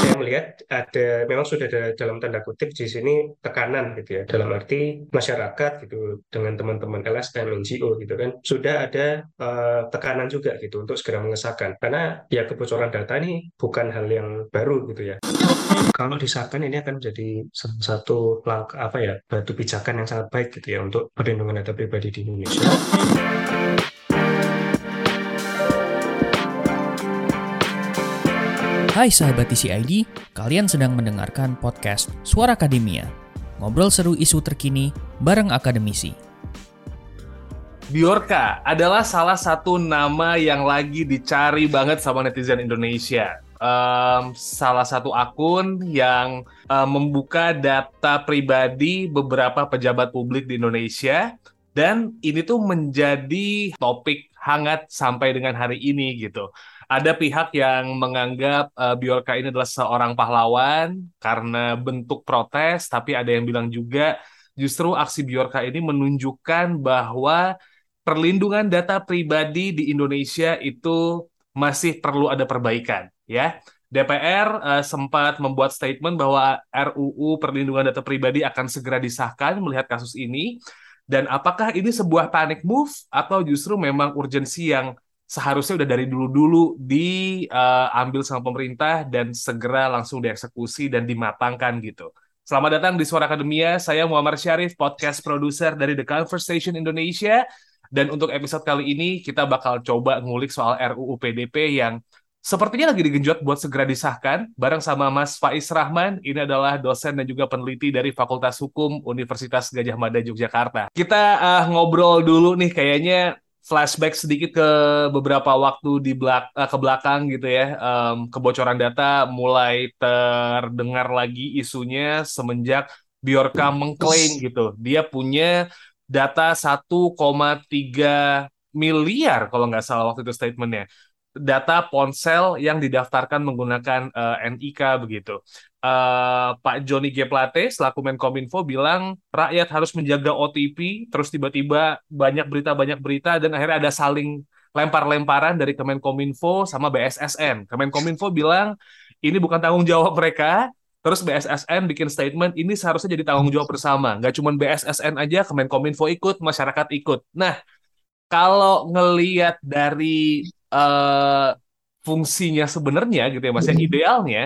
saya melihat ada memang sudah ada dalam tanda kutip di sini tekanan gitu ya. Dalam arti masyarakat gitu dengan teman-teman LSM NGO gitu kan sudah ada uh, tekanan juga gitu untuk segera mengesahkan. Karena ya kebocoran data ini bukan hal yang baru gitu ya. Kalau disahkan ini akan menjadi salah satu langkah apa ya batu pijakan yang sangat baik gitu ya untuk perlindungan data pribadi di Indonesia. Hai sahabat TCID, kalian sedang mendengarkan podcast Suara Akademia. Ngobrol seru isu terkini bareng akademisi. Biorka adalah salah satu nama yang lagi dicari banget sama netizen Indonesia. Um, salah satu akun yang um, membuka data pribadi beberapa pejabat publik di Indonesia dan ini tuh menjadi topik hangat sampai dengan hari ini gitu ada pihak yang menganggap uh, Biorka ini adalah seorang pahlawan karena bentuk protes, tapi ada yang bilang juga justru aksi Biorka ini menunjukkan bahwa perlindungan data pribadi di Indonesia itu masih perlu ada perbaikan, ya. DPR uh, eh, sempat membuat statement bahwa RUU perlindungan data pribadi akan segera disahkan melihat kasus ini. Dan apakah ini sebuah panic move atau justru memang urgensi yang seharusnya udah dari dulu-dulu diambil uh, sama pemerintah dan segera langsung dieksekusi dan dimatangkan gitu. Selamat datang di Suara Akademia, saya Muhammad Syarif, podcast produser dari The Conversation Indonesia. Dan untuk episode kali ini kita bakal coba ngulik soal RUU PDP yang sepertinya lagi digenjot buat segera disahkan bareng sama Mas Faiz Rahman. Ini adalah dosen dan juga peneliti dari Fakultas Hukum Universitas Gajah Mada Yogyakarta. Kita uh, ngobrol dulu nih kayaknya flashback sedikit ke beberapa waktu di belak uh, ke belakang gitu ya. Um, kebocoran data mulai terdengar lagi isunya semenjak Biorka mengklaim gitu. Dia punya data 1,3 miliar kalau nggak salah waktu itu statementnya. Data ponsel yang didaftarkan menggunakan uh, eh, NIK begitu. Uh, Pak Joni G. Plate selaku Menkominfo bilang rakyat harus menjaga OTP, terus tiba-tiba banyak berita banyak berita dan akhirnya ada saling lempar-lemparan dari Kemenkominfo sama BSSN. Kemenkominfo bilang ini bukan tanggung jawab mereka, terus BSSN bikin statement ini seharusnya jadi tanggung jawab bersama. Nggak cuma BSSN aja, Kemenkominfo ikut, masyarakat ikut. Nah, kalau ngeliat dari uh, fungsinya sebenarnya gitu ya mas yang idealnya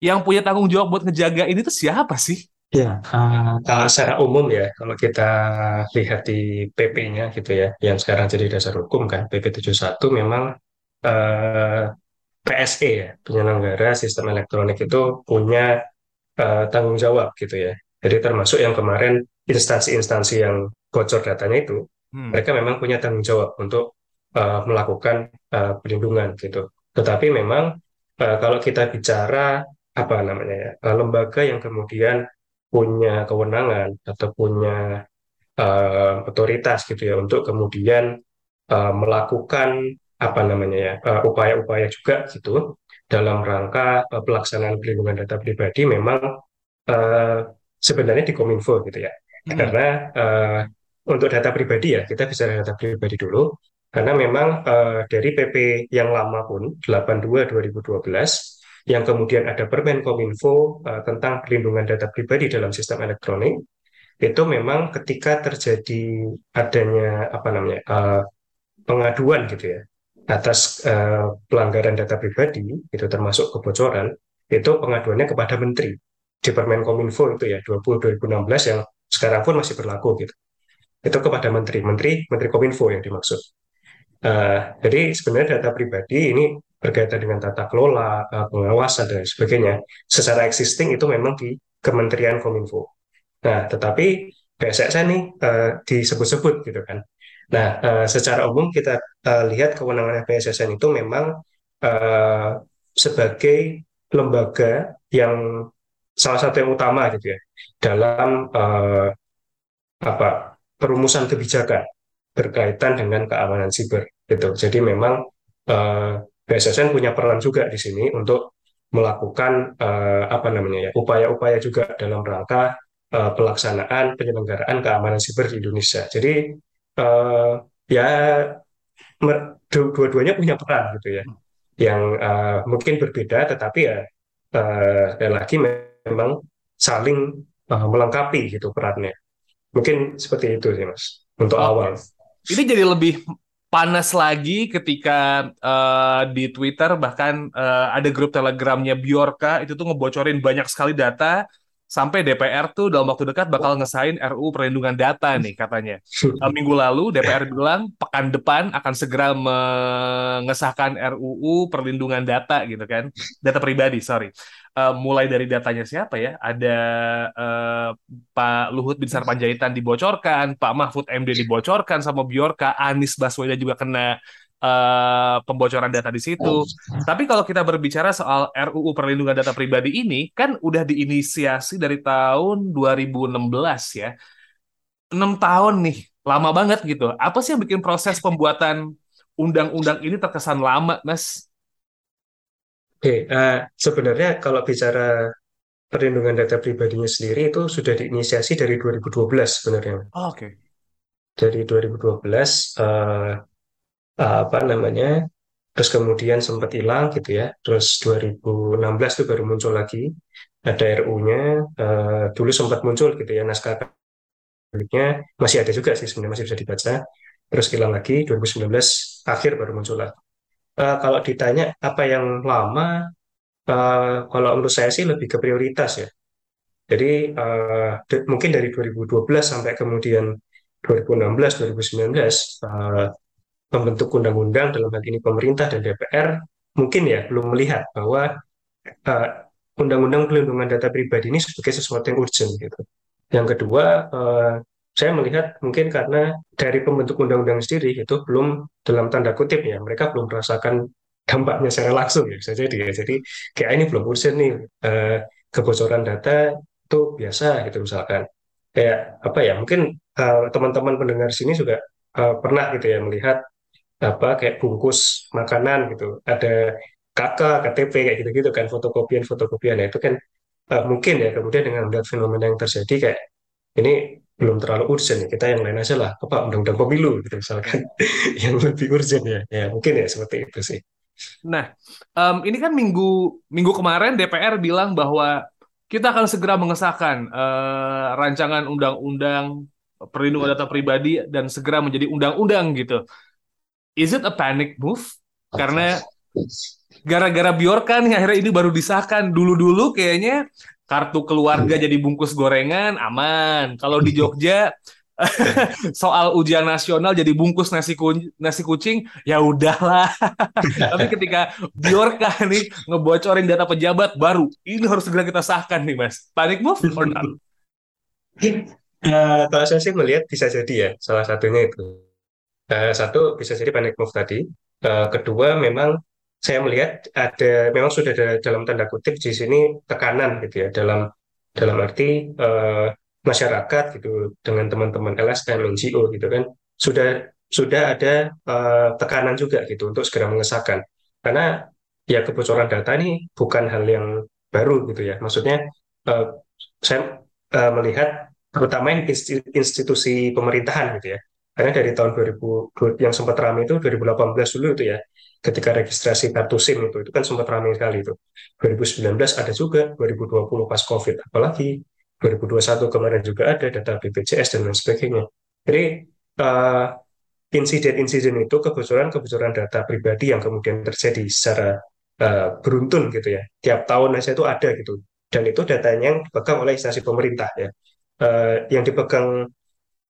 yang punya tanggung jawab buat ngejaga ini tuh siapa sih? Ya, uh, kalau secara umum ya, kalau kita lihat di PP-nya gitu ya, yang sekarang jadi dasar hukum kan, PP 71 memang uh, eh, PSE ya, penyelenggara sistem elektronik itu punya uh, tanggung jawab gitu ya. Jadi termasuk yang kemarin instansi-instansi yang bocor datanya itu, hmm. mereka memang punya tanggung jawab untuk uh, melakukan uh, perlindungan gitu. Tetapi memang uh, kalau kita bicara apa namanya ya uh, lembaga yang kemudian punya kewenangan atau punya uh, otoritas gitu ya untuk kemudian uh, melakukan apa namanya ya upaya-upaya uh, juga gitu dalam rangka uh, pelaksanaan perlindungan data pribadi memang uh, sebenarnya di Kominfo gitu ya hmm. karena uh, untuk data pribadi ya kita bisa data pribadi dulu karena memang uh, dari PP yang lama pun 82 2012 yang kemudian ada Permen Kominfo uh, tentang perlindungan data pribadi dalam sistem elektronik itu memang ketika terjadi adanya apa namanya uh, pengaduan gitu ya atas uh, pelanggaran data pribadi itu termasuk kebocoran itu pengaduannya kepada menteri di Permen Kominfo itu ya 20 2016 yang sekarang pun masih berlaku gitu. Itu kepada menteri menteri menteri Kominfo yang dimaksud. Uh, jadi sebenarnya data pribadi ini berkaitan dengan tata kelola, uh, pengawasan dan sebagainya. Secara existing itu memang di Kementerian Kominfo. Nah, tetapi BSSN ini uh, disebut-sebut gitu kan. Nah, uh, secara umum kita uh, lihat kewenangan BSSN itu memang uh, sebagai lembaga yang salah satu yang utama gitu ya dalam uh, apa perumusan kebijakan berkaitan dengan keamanan siber gitu. Jadi memang uh, eh, BSSN punya peran juga di sini untuk melakukan uh, apa namanya ya upaya-upaya juga dalam rangka uh, pelaksanaan penyelenggaraan keamanan siber di Indonesia. Jadi uh, ya dua-duanya punya peran gitu ya, yang uh, mungkin berbeda, tetapi ya uh, lagi memang saling uh, melengkapi gitu perannya. Mungkin seperti itu sih mas untuk oh. awal. Ini jadi lebih panas lagi ketika uh, di Twitter bahkan uh, ada grup Telegramnya Biorka itu tuh ngebocorin banyak sekali data sampai DPR tuh dalam waktu dekat bakal ngesain RU perlindungan data nih katanya. Uh, minggu lalu DPR bilang pekan depan akan segera mengesahkan RUU perlindungan data gitu kan, data pribadi sorry. Uh, mulai dari datanya siapa ya? Ada uh, Pak Luhut Bin Sarpanjaitan dibocorkan, Pak Mahfud MD dibocorkan sama Biorka, Anies Baswedan juga kena uh, pembocoran data di situ. Tapi kalau kita berbicara soal RUU perlindungan data pribadi ini kan udah diinisiasi dari tahun 2016 ya. 6 tahun nih, lama banget gitu. Apa sih yang bikin proses pembuatan undang-undang ini terkesan lama, Mas? Oke, uh, sebenarnya kalau bicara perlindungan data pribadinya sendiri itu sudah diinisiasi dari 2012 sebenarnya. Oh, Oke. Okay. Dari 2012 uh, apa namanya terus kemudian sempat hilang gitu ya terus 2016 itu baru muncul lagi ada RU-nya uh, eh, dulu sempat muncul gitu ya naskah akademiknya masih ada juga sih sebenarnya masih bisa dibaca terus hilang lagi 2019 akhir baru muncul lagi uh, kalau ditanya apa yang lama uh, kalau menurut saya sih lebih ke prioritas ya jadi uh, mungkin dari 2012 sampai kemudian 2016 2019 uh, pembentuk undang-undang dalam hal ini pemerintah dan DPR mungkin ya belum melihat bahwa uh, undang-undang pelindungan data pribadi ini sebagai sesuatu yang urgent gitu. Yang kedua, uh, saya melihat mungkin karena dari pembentuk undang-undang sendiri itu belum dalam tanda kutip ya mereka belum merasakan dampaknya secara langsung ya bisa jadi ya. Jadi kayak ini belum urgent nih uh, kebocoran data itu biasa gitu misalkan. Kayak apa ya mungkin teman-teman uh, pendengar sini juga uh, pernah gitu ya melihat apa kayak bungkus makanan gitu ada KK, KTP kayak gitu-gitu kan fotokopian fotokopian nah, itu kan uh, mungkin ya kemudian dengan melihat fenomena yang terjadi kayak ini belum terlalu urgent ya. Kita yang lain aja lah. Apa undang-undang pemilu gitu misalkan. Yang lebih urgent ya. Ya mungkin ya seperti itu sih. Nah um, ini kan minggu minggu kemarin DPR bilang bahwa kita akan segera mengesahkan uh, rancangan undang-undang perlindungan data pribadi dan segera menjadi undang-undang gitu. Is it a panic move? Karena gara-gara Bjorka nih akhirnya ini baru disahkan. Dulu-dulu kayaknya kartu keluarga jadi bungkus gorengan aman. Kalau di Jogja soal ujian nasional jadi bungkus nasi kucing, nasi kucing ya udahlah. Tapi ketika Bjorka nih ngebocorin data pejabat baru, ini harus segera kita sahkan nih Mas. Panic move or not? Uh, kalau saya sih melihat bisa jadi ya salah satunya itu Uh, satu bisa jadi panic move tadi. Uh, kedua memang saya melihat ada memang sudah ada dalam tanda kutip di sini tekanan gitu ya dalam dalam arti uh, masyarakat gitu dengan teman-teman LSM NGO gitu kan sudah sudah ada uh, tekanan juga gitu untuk segera mengesahkan. Karena ya kebocoran data ini bukan hal yang baru gitu ya. Maksudnya uh, saya uh, melihat terutama institusi pemerintahan gitu ya. Karena dari tahun 2000 yang sempat ramai itu 2018 dulu itu ya, ketika registrasi kartu SIM itu, itu kan sempat ramai sekali itu. 2019 ada juga, 2020 pas COVID, apalagi 2021 kemarin juga ada data BPJS dan lain sebagainya. Jadi uh, insiden-insiden itu kebocoran-kebocoran data pribadi yang kemudian terjadi secara uh, beruntun gitu ya. Tiap tahun aja itu ada gitu. Dan itu datanya yang dipegang oleh instansi pemerintah ya. Uh, yang dipegang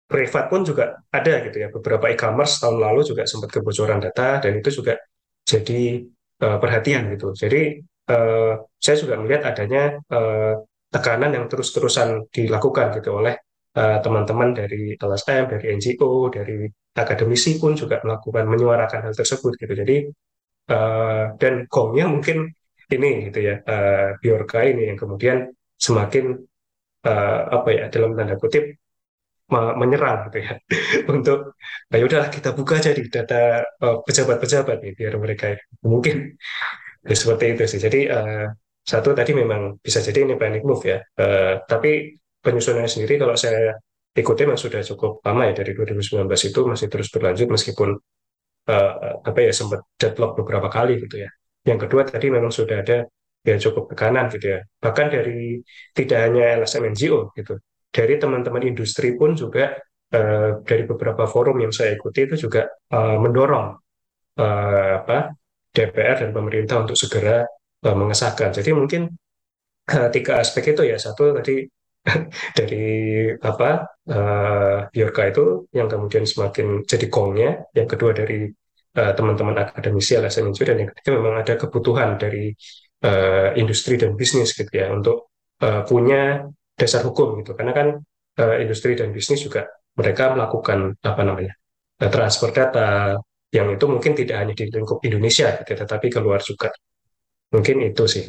privat pun juga ada gitu ya. Beberapa e-commerce tahun lalu juga sempat kebocoran data dan itu juga jadi uh, perhatian gitu. Jadi uh, saya juga melihat adanya uh, tekanan yang terus-terusan dilakukan gitu oleh teman-teman uh, dari LSM, dari NGO, dari akademisi pun juga melakukan menyuarakan hal tersebut gitu. Jadi uh, dan gongnya mungkin ini gitu ya uh, Biorka ini yang kemudian semakin uh, apa ya dalam tanda kutip menyerang gitu ya. Untuk nah udahlah kita buka aja di data uh, pejabat-pejabat nih biar mereka mungkin. Ya, seperti itu sih. Jadi uh, satu tadi memang bisa jadi ini panic move ya. Uh, tapi penyusunannya sendiri kalau saya ikuti memang sudah cukup lama ya dari 2019 itu masih terus berlanjut meskipun uh, apa ya sempat deadlock beberapa kali gitu ya. Yang kedua tadi memang sudah ada ya cukup tekanan gitu ya. Bahkan dari tidak hanya LSM NGO gitu, dari teman-teman industri pun juga uh, dari beberapa forum yang saya ikuti itu juga uh, mendorong uh, apa DPR dan pemerintah untuk segera uh, mengesahkan. Jadi mungkin uh, tiga aspek itu ya. Satu tadi dari apa uh, itu yang kemudian semakin jadi gongnya, yang kedua dari teman-teman uh, akademisi LSM dan yang ketiga memang ada kebutuhan dari uh, industri dan bisnis gitu ya untuk uh, punya dasar hukum gitu karena kan uh, industri dan bisnis juga mereka melakukan apa namanya uh, transfer data yang itu mungkin tidak hanya di lingkup Indonesia gitu, tetapi keluar juga mungkin itu sih.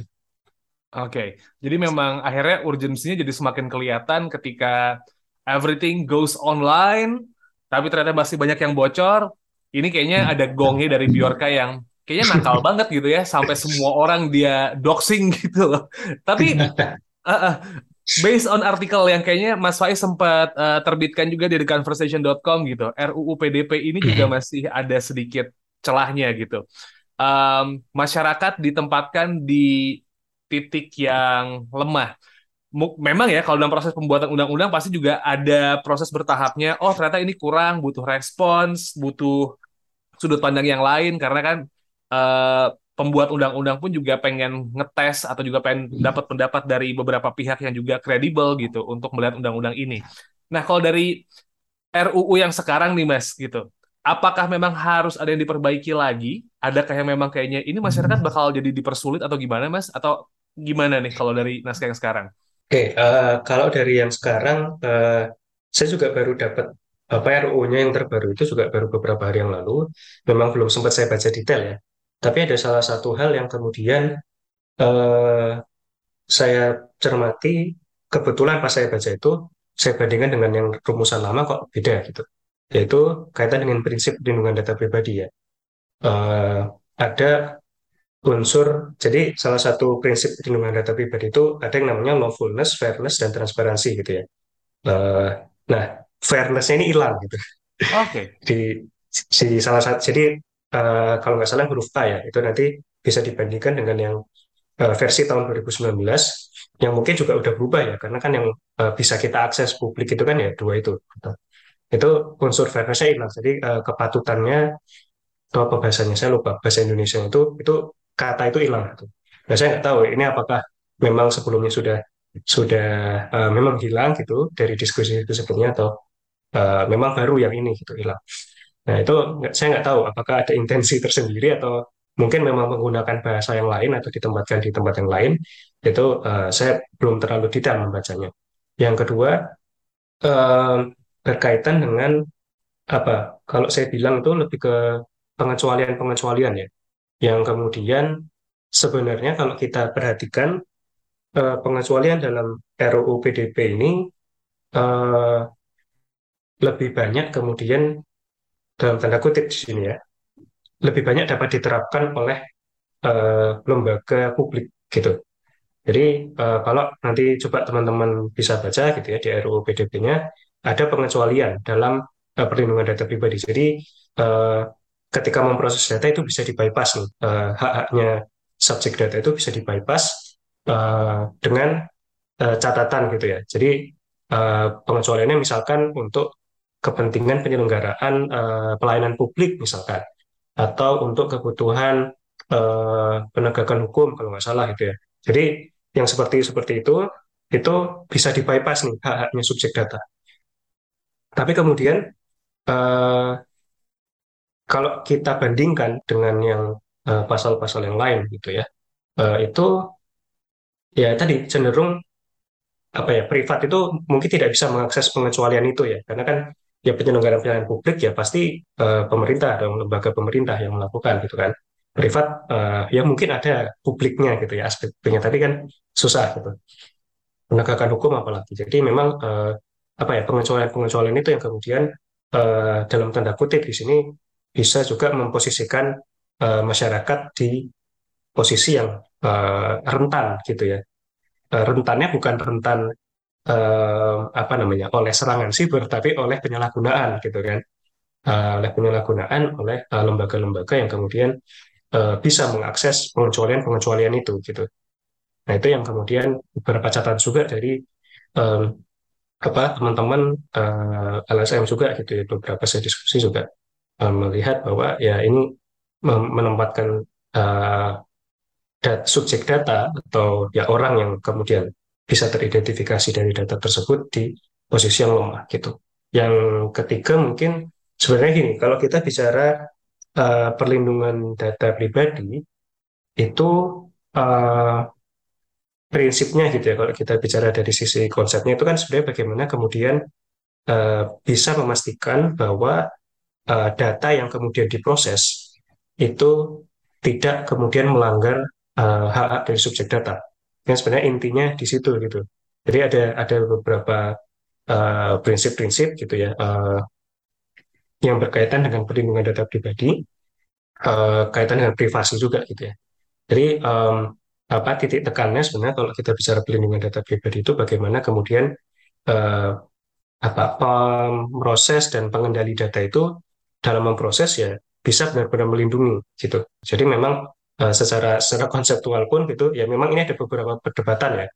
Oke, okay. jadi memang akhirnya urgensinya jadi semakin kelihatan ketika everything goes online, tapi ternyata masih banyak yang bocor. Ini kayaknya ada gongnya dari Biorka yang kayaknya nakal banget gitu ya, sampai semua orang dia doxing gitu loh. Tapi uh, uh, based on artikel yang kayaknya Mas Faiz sempat uh, terbitkan juga di conversation.com gitu, RUU PDP ini juga masih ada sedikit celahnya gitu. Um, masyarakat ditempatkan di titik yang lemah. Memang ya kalau dalam proses pembuatan undang-undang pasti juga ada proses bertahapnya. Oh ternyata ini kurang, butuh respons, butuh sudut pandang yang lain karena kan uh, pembuat undang-undang pun juga pengen ngetes atau juga pengen dapat pendapat dari beberapa pihak yang juga kredibel gitu untuk melihat undang-undang ini. Nah kalau dari RUU yang sekarang nih mas gitu, apakah memang harus ada yang diperbaiki lagi? Adakah yang memang kayaknya ini masyarakat bakal jadi dipersulit atau gimana mas? Atau gimana nih kalau dari naskah yang sekarang? Oke, okay, uh, eh, kalau dari yang sekarang, uh, saya juga baru dapat apa RUU-nya yang terbaru itu juga baru beberapa hari yang lalu. Memang belum sempat saya baca detail ya. Tapi ada salah satu hal yang kemudian uh, saya cermati, kebetulan pas saya baca itu, saya bandingkan dengan yang rumusan lama kok beda gitu. Yaitu kaitan dengan prinsip perlindungan data pribadi ya. Uh, ada unsur, jadi salah satu prinsip perlindungan data pribadi itu ada yang namanya lawfulness, fairness, dan transparansi gitu ya. Uh, nah, fairness ini hilang gitu. Oke. Okay. di, di salah satu, jadi uh, kalau nggak salah huruf K ya, itu nanti bisa dibandingkan dengan yang uh, versi tahun 2019 yang mungkin juga udah berubah ya, karena kan yang uh, bisa kita akses publik itu kan ya dua itu. Gitu. Itu unsur fairness-nya hilang, jadi uh, kepatutannya atau apa bahasanya saya lupa bahasa Indonesia itu itu kata itu hilang. Gitu. Nah saya nggak tahu ini apakah memang sebelumnya sudah sudah uh, memang hilang gitu dari diskusi itu sebelumnya atau uh, memang baru yang ini gitu hilang. Nah, itu saya nggak tahu apakah ada intensi tersendiri atau mungkin memang menggunakan bahasa yang lain atau ditempatkan di tempat yang lain. Itu uh, saya belum terlalu detail membacanya. Yang kedua, uh, berkaitan dengan apa? Kalau saya bilang itu lebih ke pengecualian-pengecualian ya. Yang kemudian sebenarnya kalau kita perhatikan uh, pengecualian dalam RUU PDP ini uh, lebih banyak kemudian dalam tanda kutip di sini ya, lebih banyak dapat diterapkan oleh uh, lembaga publik gitu. Jadi uh, kalau nanti coba teman-teman bisa baca gitu ya di RUU PDP-nya ada pengecualian dalam uh, perlindungan data pribadi. Jadi uh, ketika memproses data itu bisa dibypass nih uh, hak-haknya subjek data itu bisa dibypass uh, dengan uh, catatan gitu ya. Jadi uh, pengecualiannya misalkan untuk kepentingan penyelenggaraan uh, pelayanan publik misalkan atau untuk kebutuhan uh, penegakan hukum kalau nggak salah gitu ya. Jadi yang seperti seperti itu itu bisa di bypass nih hak-haknya subjek data. Tapi kemudian uh, kalau kita bandingkan dengan yang pasal-pasal uh, yang lain gitu ya, uh, itu ya tadi cenderung apa ya privat itu mungkin tidak bisa mengakses pengecualian itu ya karena kan ya penyelenggara pelayanan publik ya pasti uh, pemerintah dan lembaga pemerintah yang melakukan gitu kan. Privat uh, ya mungkin ada publiknya gitu ya aspeknya tapi kan susah gitu. Penegakan hukum apalagi. Jadi memang uh, apa ya pengecualian-pengecualian itu yang kemudian uh, dalam tanda kutip di sini bisa juga memposisikan uh, masyarakat di posisi yang uh, rentan gitu ya. Uh, rentannya bukan rentan uh, apa namanya oleh serangan siber tapi oleh penyalahgunaan gitu kan. Uh, oleh penyalahgunaan oleh lembaga lembaga-lembaga yang kemudian uh, bisa mengakses pengecualian pengecualian itu gitu. Nah itu yang kemudian beberapa catatan juga dari um, apa teman-teman uh, LSM juga gitu ya. Beberapa saya diskusi juga um, melihat bahwa ya ini menempatkan uh, subjek data atau ya orang yang kemudian bisa teridentifikasi dari data tersebut di posisi yang lemah gitu. Yang ketiga mungkin sebenarnya gini, kalau kita bicara uh, perlindungan data pribadi itu uh, prinsipnya gitu ya kalau kita bicara dari sisi konsepnya itu kan sebenarnya bagaimana kemudian uh, bisa memastikan bahwa uh, data yang kemudian diproses itu tidak kemudian melanggar uh, hak-hak dari subjek data. Yang sebenarnya intinya di situ gitu. Jadi ada ada beberapa prinsip-prinsip uh, gitu ya uh, yang berkaitan dengan perlindungan data pribadi, uh, kaitan dengan privasi juga gitu ya. Jadi um, apa titik tekannya sebenarnya kalau kita bicara perlindungan data pribadi itu bagaimana kemudian uh, apa proses dan pengendali data itu dalam memproses ya bisa benar-benar melindungi gitu. Jadi memang uh, secara secara konseptual pun gitu ya memang ini ada beberapa perdebatan ya.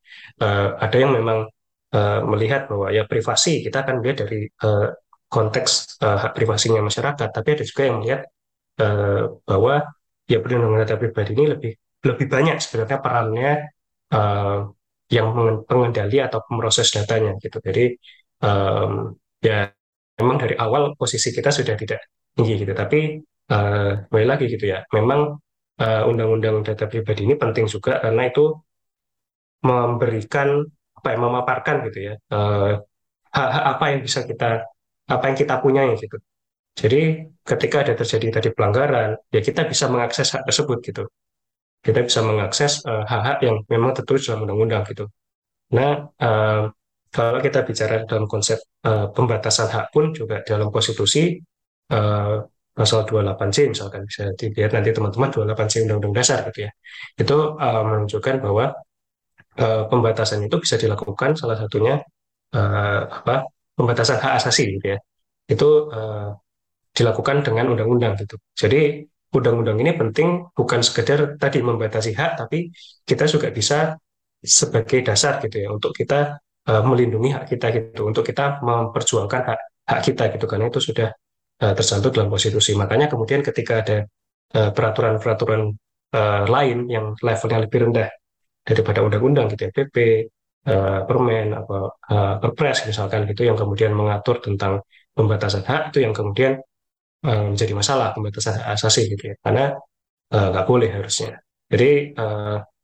Uh, ada yang memang uh, melihat bahwa ya privasi kita akan lihat dari uh, konteks uh, hak privasinya masyarakat, tapi ada juga yang melihat uh, bahwa ya perlindungan data pribadi ini lebih lebih banyak sebenarnya perannya uh, yang pengendali atau pemroses datanya gitu. Jadi um, ya memang dari awal posisi kita sudah tidak tinggi gitu. Tapi uh, kembali lagi gitu ya, memang undang undang-undang data pribadi ini penting juga karena itu memberikan apa ya, memaparkan gitu ya uh, apa yang bisa kita apa yang kita punya gitu. Jadi ketika ada terjadi tadi pelanggaran, ya kita bisa mengakses hak tersebut gitu kita bisa mengakses eh, hak-hak uh, yang memang tertulis dalam undang-undang gitu. Nah, uh, kalau kita bicara dalam konsep uh, pembatasan hak pun juga dalam konstitusi uh, pasal 28C misalkan bisa dilihat nanti teman-teman 28C Undang-Undang Dasar gitu ya. Itu uh, menunjukkan bahwa uh, pembatasan itu bisa dilakukan salah satunya uh, apa pembatasan hak asasi gitu ya. Itu uh, dilakukan dengan undang-undang gitu. Jadi undang-undang ini penting bukan sekedar tadi membatasi hak, tapi kita juga bisa sebagai dasar gitu ya untuk kita uh, melindungi hak kita gitu, untuk kita memperjuangkan hak hak kita gitu karena itu sudah uh, tercantum dalam konstitusi. Makanya kemudian ketika ada eh, peraturan-peraturan uh, lain yang levelnya lebih rendah daripada undang-undang gitu ya, PP, uh, Permen, apa Perpres misalkan gitu yang kemudian mengatur tentang pembatasan hak itu yang kemudian menjadi masalah pembatasan hak asasi gitu ya. Karena nggak boleh harusnya. Jadi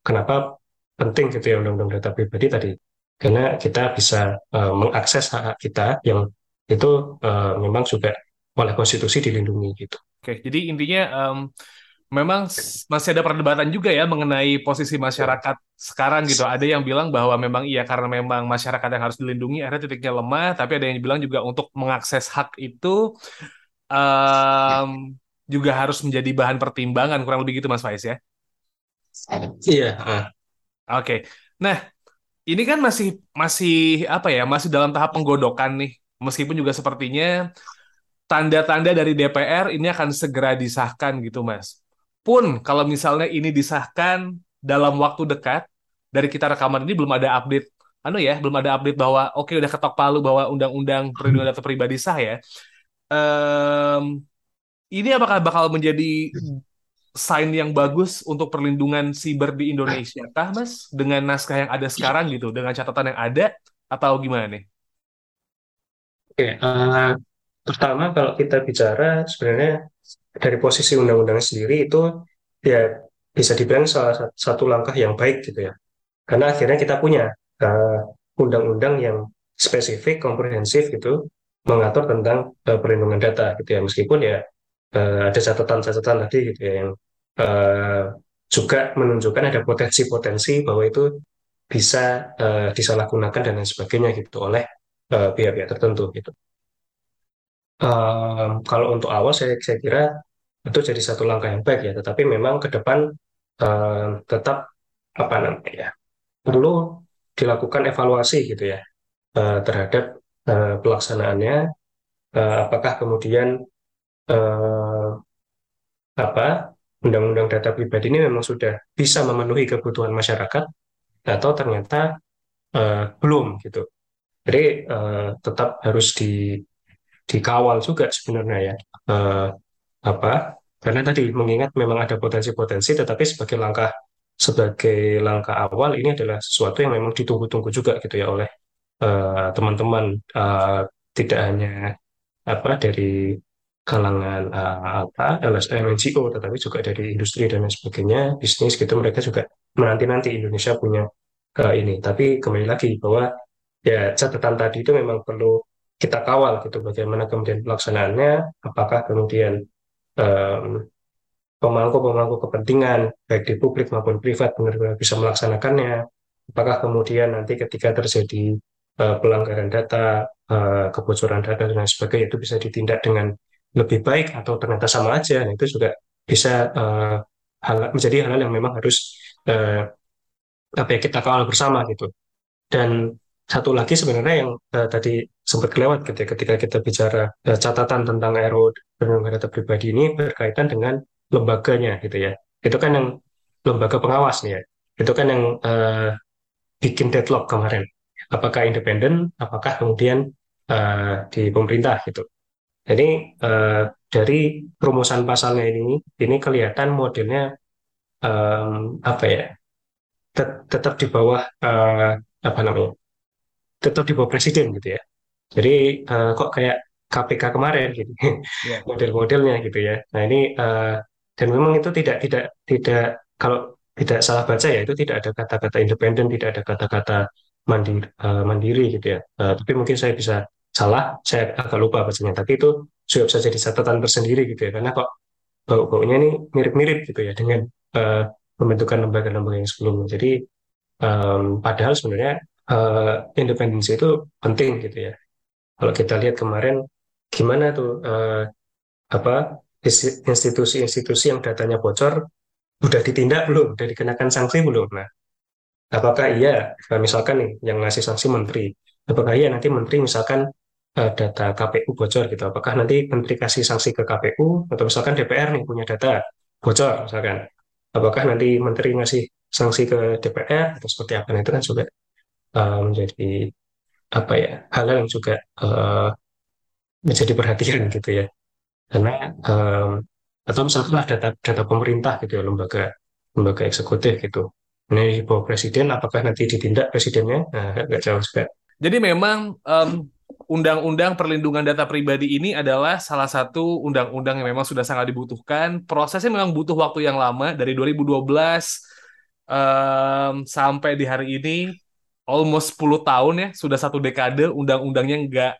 kenapa penting gitu ya undang-undang data pribadi tadi? Karena kita bisa mengakses hak, hak kita yang itu memang juga oleh konstitusi dilindungi gitu. Oke, jadi intinya um, memang masih ada perdebatan juga ya mengenai posisi masyarakat sekarang gitu. Ada yang bilang bahwa memang iya karena memang masyarakat yang harus dilindungi, ada titiknya lemah, tapi ada yang bilang juga untuk mengakses hak itu um, juga harus menjadi bahan pertimbangan kurang lebih gitu Mas Faiz ya. Iya. Oke. Okay. Nah, ini kan masih masih apa ya? Masih dalam tahap penggodokan nih. Meskipun juga sepertinya tanda-tanda dari DPR ini akan segera disahkan gitu, Mas. Pun kalau misalnya ini disahkan dalam waktu dekat dari kita rekaman ini belum ada update anu ya, belum ada update bahwa oke okay, udah ketok palu bahwa undang-undang perlindungan data pribadi sah ya um, ini apakah bakal menjadi sign yang bagus untuk perlindungan siber di Indonesia kah Mas dengan naskah yang ada sekarang gitu dengan catatan yang ada atau gimana nih? Oke, uh, pertama kalau kita bicara sebenarnya dari posisi undang-undang sendiri itu ya bisa dibilang salah satu langkah yang baik gitu ya. Karena akhirnya kita punya eh, undang-undang yang spesifik, komprehensif gitu, mengatur tentang uh, perlindungan data gitu ya meskipun ya uh, ada catatan-catatan tadi gitu ya yang uh, juga menunjukkan ada potensi-potensi bahwa itu bisa uh, disalahgunakan dan lain sebagainya gitu oleh pihak-pihak uh, tertentu gitu. Uh, kalau untuk awal saya, saya kira itu jadi satu langkah yang baik ya, tetapi memang ke depan uh, tetap apa namanya ya perlu dilakukan evaluasi gitu ya uh, terhadap uh, pelaksanaannya, uh, apakah kemudian uh, apa undang-undang data pribadi ini memang sudah bisa memenuhi kebutuhan masyarakat atau ternyata uh, belum gitu. Jadi uh, tetap harus di dikawal juga sebenarnya ya. Uh, apa? Karena tadi mengingat memang ada potensi-potensi tetapi sebagai langkah sebagai langkah awal ini adalah sesuatu yang memang ditunggu-tunggu juga gitu ya oleh teman-teman uh, uh, tidak hanya apa dari kalangan uh, apa LSM NGO tetapi juga dari industri dan lain sebagainya bisnis gitu mereka juga menanti-nanti Indonesia punya uh, ini. Tapi kembali lagi bahwa ya catatan tadi itu memang perlu kita kawal gitu bagaimana kemudian pelaksanaannya apakah kemudian um, pemangku-pemangku kepentingan baik di publik maupun privat benar-benar bisa melaksanakannya? Apakah kemudian nanti ketika terjadi uh, pelanggaran data uh, kebocoran data dan lain sebagainya itu bisa ditindak dengan lebih baik atau ternyata sama aja? Nah, itu juga bisa uh, hal menjadi hal-hal yang memang harus uh, apa ya kita kawal bersama gitu. Dan satu lagi sebenarnya yang uh, tadi sempat kelewat gitu ya, ketika kita bicara uh, catatan tentang RU perlindungan data pribadi ini berkaitan dengan lembaganya gitu ya. Itu kan yang lembaga pengawas nih ya. Itu kan yang uh, bikin deadlock kemarin. Apakah independen apakah kemudian uh, di pemerintah gitu. Jadi uh, dari rumusan pasalnya ini, ini kelihatan modelnya um, apa ya, tet tetap di bawah uh, apa namanya, tetap di bawah presiden gitu ya. Jadi uh, kok kayak KPK kemarin gitu, yeah. model-modelnya gitu ya. Nah ini uh, dan memang itu tidak tidak tidak kalau tidak salah baca ya itu tidak ada kata-kata independen, tidak ada kata-kata mandiri, uh, mandiri gitu ya. Uh, tapi mungkin saya bisa salah, saya agak lupa bacanya, tapi itu sudah bisa jadi catatan tersendiri gitu ya, karena kok bau-baunya ini mirip-mirip gitu ya dengan uh, pembentukan lembaga-lembaga yang sebelumnya. Jadi um, padahal sebenarnya uh, independensi itu penting gitu ya. Kalau kita lihat kemarin gimana tuh uh, apa institusi-institusi yang datanya bocor sudah ditindak belum, sudah dikenakan sanksi belum. Nah, apakah iya misalkan nih yang ngasih sanksi menteri, apakah iya nanti menteri misalkan uh, data KPU bocor gitu. Apakah nanti menteri kasih sanksi ke KPU atau misalkan DPR nih punya data bocor misalkan. Apakah nanti menteri ngasih sanksi ke DPR atau seperti apa? Nah, itu kan juga uh, menjadi apa ya hal yang juga uh, menjadi perhatian gitu ya. Karena um, atau misalnya data data pemerintah gitu ya lembaga lembaga eksekutif gitu. Ini di presiden, apakah nanti ditindak presidennya? Nah, nggak jauh juga. Jadi memang um, Undang-Undang Perlindungan Data Pribadi ini adalah salah satu undang-undang yang memang sudah sangat dibutuhkan. Prosesnya memang butuh waktu yang lama dari 2012 um, sampai di hari ini, almost 10 tahun ya, sudah satu dekade undang-undangnya nggak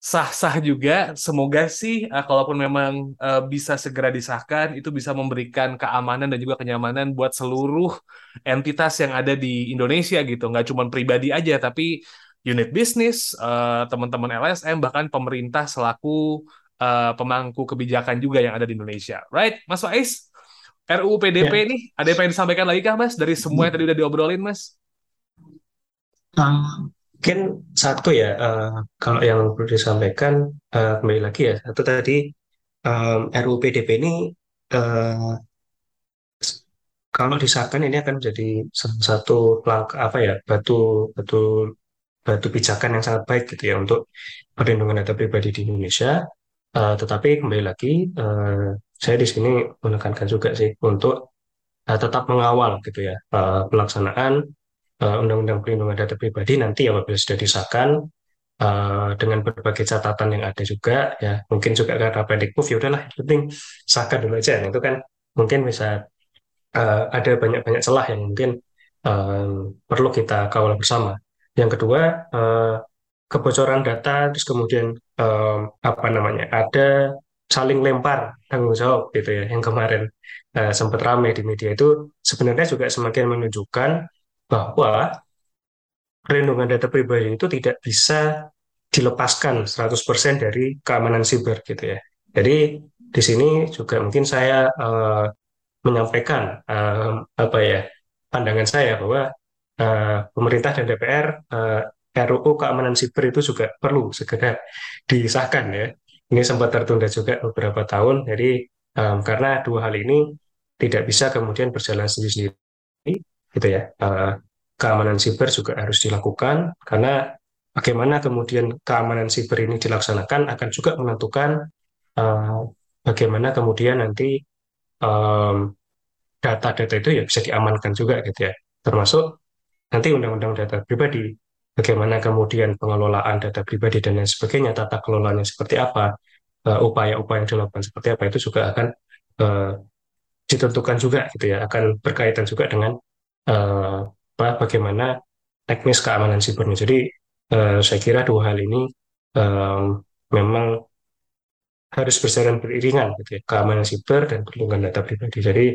sah-sah juga. Semoga sih, uh, kalaupun memang uh, bisa segera disahkan, itu bisa memberikan keamanan dan juga kenyamanan buat seluruh entitas yang ada di Indonesia gitu. Nggak cuma pribadi aja, tapi unit bisnis, uh, teman-teman LSM, bahkan pemerintah selaku uh, pemangku kebijakan juga yang ada di Indonesia. Right, Mas Faiz? RUU PDP ya. nih, ada yang disampaikan lagi kah, Mas? Dari semua yang tadi udah diobrolin, Mas? Mungkin satu ya, uh, kalau yang perlu disampaikan, uh, kembali lagi ya, satu tadi, um, RUU PDP ini uh, kalau disahkan ini akan menjadi satu langkah apa ya batu batu batu pijakan yang sangat baik gitu ya untuk perlindungan data pribadi di Indonesia. Uh, tetapi kembali lagi, uh, saya di sini menekankan juga sih untuk uh, tetap mengawal gitu ya uh, pelaksanaan Undang-Undang Perlindungan Data Pribadi nanti apabila sudah disahkan uh, dengan berbagai catatan yang ada juga ya mungkin juga karena pendek move ya udahlah penting sahkan dulu aja itu kan mungkin bisa uh, ada banyak-banyak celah yang mungkin uh, perlu kita kawal bersama. Yang kedua, uh, kebocoran data, terus kemudian um, apa namanya, ada saling lempar tanggung jawab gitu ya, yang kemarin uh, sempat ramai di media itu sebenarnya juga semakin menunjukkan bahwa perlindungan data pribadi itu tidak bisa dilepaskan 100% dari keamanan siber gitu ya. Jadi di sini juga mungkin saya uh, menyampaikan uh, apa ya pandangan saya bahwa uh, pemerintah dan DPR uh, RUU keamanan siber itu juga perlu segera disahkan ya. Ini sempat tertunda juga beberapa tahun, jadi um, karena dua hal ini tidak bisa kemudian berjalan sendiri-sendiri, gitu ya. Uh, keamanan siber juga harus dilakukan karena bagaimana kemudian keamanan siber ini dilaksanakan akan juga menentukan uh, bagaimana kemudian nanti um, data-data itu ya bisa diamankan juga gitu ya termasuk nanti undang-undang data pribadi bagaimana kemudian pengelolaan data pribadi dan lain sebagainya tata kelolanya seperti apa upaya-upaya uh, yang dilakukan seperti apa itu juga akan uh, ditentukan juga gitu ya akan berkaitan juga dengan uh, bagaimana teknis keamanan sibernya. Jadi uh, saya kira dua hal ini memang harus berjalan beriringan gitu ya keamanan siber dan perlindungan data pribadi. Jadi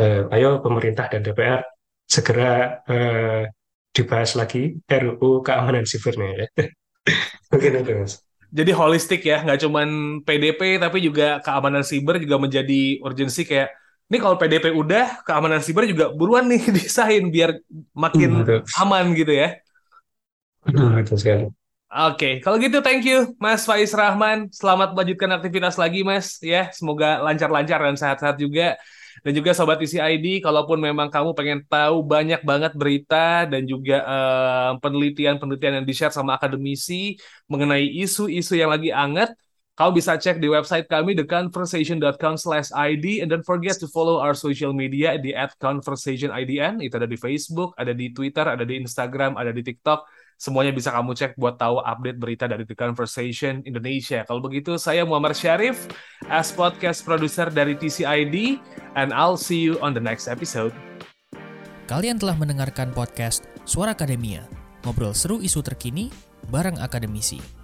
uh, ayo pemerintah dan DPR segera uh, dibahas lagi RUU keamanan sibernya ya. Mungkin itu mas. Jadi holistik ya. Nggak cuman PDP tapi juga keamanan siber juga menjadi urgensi kayak ini kalau PDP udah keamanan siber juga buruan nih disahin biar makin hmm, aman gitu ya hmm, sekali Oke, okay. kalau gitu thank you Mas Faiz Rahman. Selamat melanjutkan aktivitas lagi Mas ya. Semoga lancar-lancar dan sehat-sehat juga. Dan juga Sobat ID, kalaupun memang kamu pengen tahu banyak banget berita dan juga eh, penelitian-penelitian yang di-share sama akademisi mengenai isu-isu yang lagi anget, kamu bisa cek di website kami theconversation.com slash ID and don't forget to follow our social media di at conversationidn itu ada di Facebook, ada di Twitter, ada di Instagram, ada di TikTok Semuanya bisa kamu cek buat tahu update berita dari The Conversation Indonesia. Kalau begitu, saya Muhammad Syarif, as podcast producer dari TCID, and I'll see you on the next episode. Kalian telah mendengarkan podcast Suara Akademia, ngobrol seru isu terkini bareng akademisi.